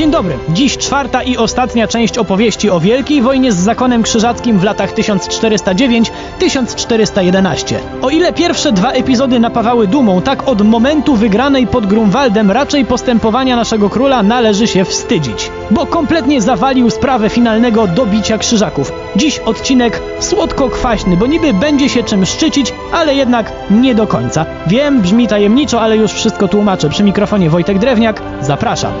Dzień dobry. Dziś czwarta i ostatnia część opowieści o Wielkiej Wojnie z Zakonem Krzyżackim w latach 1409-1411. O ile pierwsze dwa epizody napawały dumą, tak od momentu wygranej pod Grunwaldem raczej postępowania naszego króla należy się wstydzić, bo kompletnie zawalił sprawę finalnego dobicia Krzyżaków. Dziś odcinek słodko-kwaśny, bo niby będzie się czym szczycić, ale jednak nie do końca. Wiem, brzmi tajemniczo, ale już wszystko tłumaczę. Przy mikrofonie Wojtek Drewniak, zapraszam.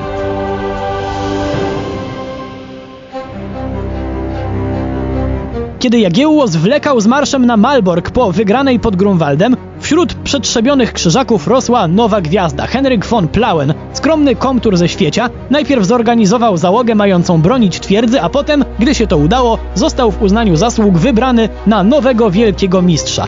Kiedy Jagiełło zwlekał z marszem na Malbork po wygranej pod Grunwaldem, wśród przetrzebionych krzyżaków rosła nowa gwiazda. Henryk von Plauen, skromny komtur ze świecia, najpierw zorganizował załogę mającą bronić twierdzy, a potem, gdy się to udało, został w uznaniu zasług wybrany na nowego wielkiego mistrza.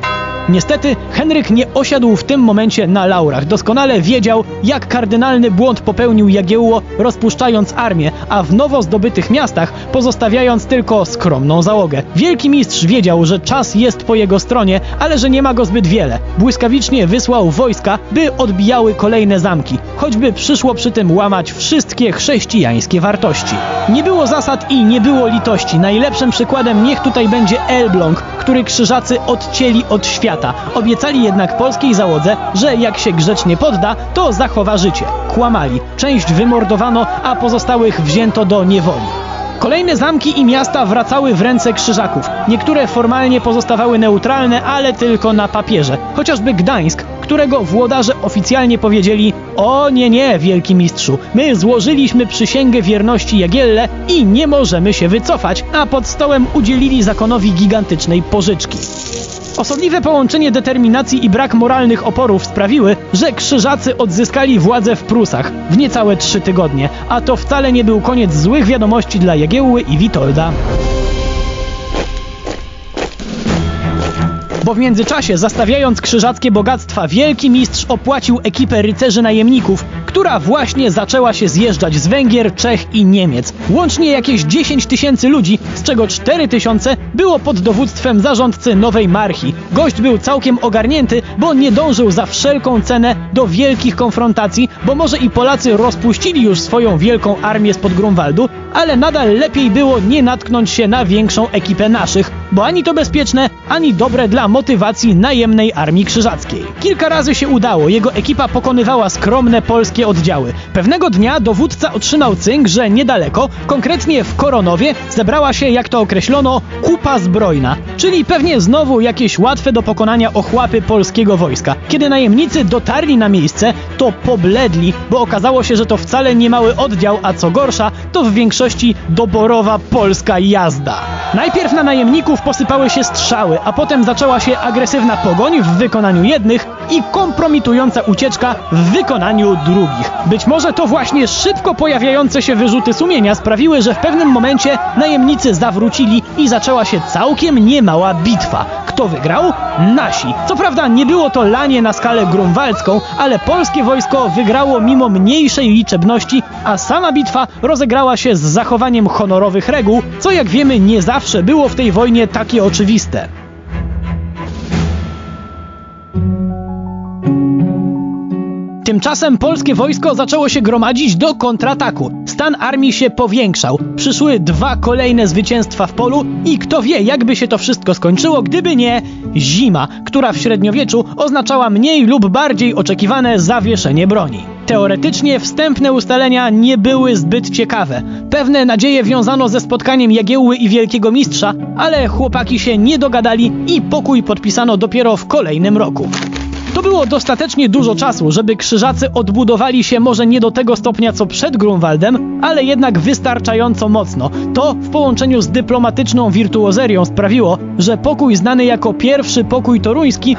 Niestety Henryk nie osiadł w tym momencie na laurach. Doskonale wiedział, jak kardynalny błąd popełnił Jagiełło, rozpuszczając armię, a w nowo zdobytych miastach pozostawiając tylko skromną załogę. Wielki mistrz wiedział, że czas jest po jego stronie, ale że nie ma go zbyt wiele. Błyskawicznie wysłał wojska, by odbijały kolejne zamki, choćby przyszło przy tym łamać wszystkie chrześcijańskie wartości. Nie było zasad i nie było litości. Najlepszym przykładem niech tutaj będzie Elbląg, który krzyżacy odcięli od świata. Obiecali jednak polskiej załodze, że jak się grzecznie podda, to zachowa życie. Kłamali. Część wymordowano, a pozostałych wzięto do niewoli. Kolejne zamki i miasta wracały w ręce krzyżaków. Niektóre formalnie pozostawały neutralne, ale tylko na papierze. Chociażby Gdańsk, którego włodarze oficjalnie powiedzieli O nie, nie, wielki mistrzu, my złożyliśmy przysięgę wierności Jagielle i nie możemy się wycofać, a pod stołem udzielili zakonowi gigantycznej pożyczki. Osobliwe połączenie determinacji i brak moralnych oporów sprawiły, że krzyżacy odzyskali władzę w Prusach w niecałe trzy tygodnie, a to wcale nie był koniec złych wiadomości dla Jagiełły i Witolda. Bo w międzyczasie, zastawiając krzyżackie bogactwa, wielki mistrz opłacił ekipę rycerzy najemników, która właśnie zaczęła się zjeżdżać z Węgier, Czech i Niemiec. Łącznie jakieś 10 tysięcy ludzi, z czego 4 tysiące było pod dowództwem zarządcy Nowej Marchi. Gość był całkiem ogarnięty, bo nie dążył za wszelką cenę do wielkich konfrontacji, bo może i Polacy rozpuścili już swoją wielką armię spod Grunwaldu, ale nadal lepiej było nie natknąć się na większą ekipę naszych, bo ani to bezpieczne, ani dobre dla motywacji najemnej armii krzyżackiej. Kilka razy się udało, jego ekipa pokonywała skromne polskie oddziały. Pewnego dnia dowódca otrzymał cynk, że niedaleko, konkretnie w Koronowie, zebrała się, jak to określono, kupa zbrojna, czyli pewnie znowu jakieś łatwe do pokonania ochłapy polskiego wojska. Kiedy najemnicy dotarli na miejsce, to pobledli, bo okazało się, że to wcale nie mały oddział, a co gorsza, to w większości doborowa polska jazda. Najpierw na najemników posypały się strzały, a potem zaczęła się agresywna pogoń w wykonaniu jednych i kompromitująca ucieczka w wykonaniu drugich. Być może to właśnie szybko pojawiające się wyrzuty sumienia sprawiły, że w pewnym momencie najemnicy zawrócili i zaczęła się całkiem niemała bitwa. Kto wygrał? Nasi. Co prawda nie było to lanie na skalę grunwaldzką, ale polskie wojsko wygrało mimo mniejszej liczebności, a sama bitwa rozegrała się z zachowaniem honorowych reguł, co jak wiemy nie zawsze było w tej wojnie takie oczywiste. Tymczasem polskie wojsko zaczęło się gromadzić do kontrataku. Stan armii się powiększał. Przyszły dwa kolejne zwycięstwa w polu i kto wie, jakby się to wszystko skończyło, gdyby nie zima, która w średniowieczu oznaczała mniej lub bardziej oczekiwane zawieszenie broni. Teoretycznie wstępne ustalenia nie były zbyt ciekawe. Pewne nadzieje wiązano ze spotkaniem Jagiełły i Wielkiego Mistrza, ale chłopaki się nie dogadali i pokój podpisano dopiero w kolejnym roku. To było dostatecznie dużo czasu, żeby krzyżacy odbudowali się może nie do tego stopnia co przed Grunwaldem, ale jednak wystarczająco mocno. To w połączeniu z dyplomatyczną wirtuozerią sprawiło, że pokój znany jako pierwszy pokój toruński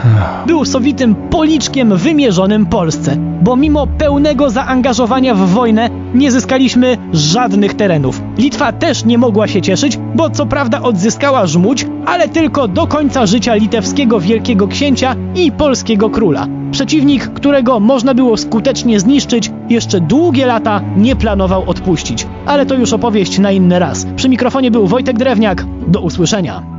był sowitym policzkiem wymierzonym Polsce, bo mimo pełnego zaangażowania w wojnę nie zyskaliśmy żadnych terenów. Litwa też nie mogła się cieszyć, bo co prawda odzyskała Żmudź, ale tylko do końca życia litewskiego wielkiego księcia i polskiego króla. Przeciwnik, którego można było skutecznie zniszczyć, jeszcze długie lata nie planował odpuścić. Ale to już opowieść na inny raz. Przy mikrofonie był Wojtek Drewniak. Do usłyszenia.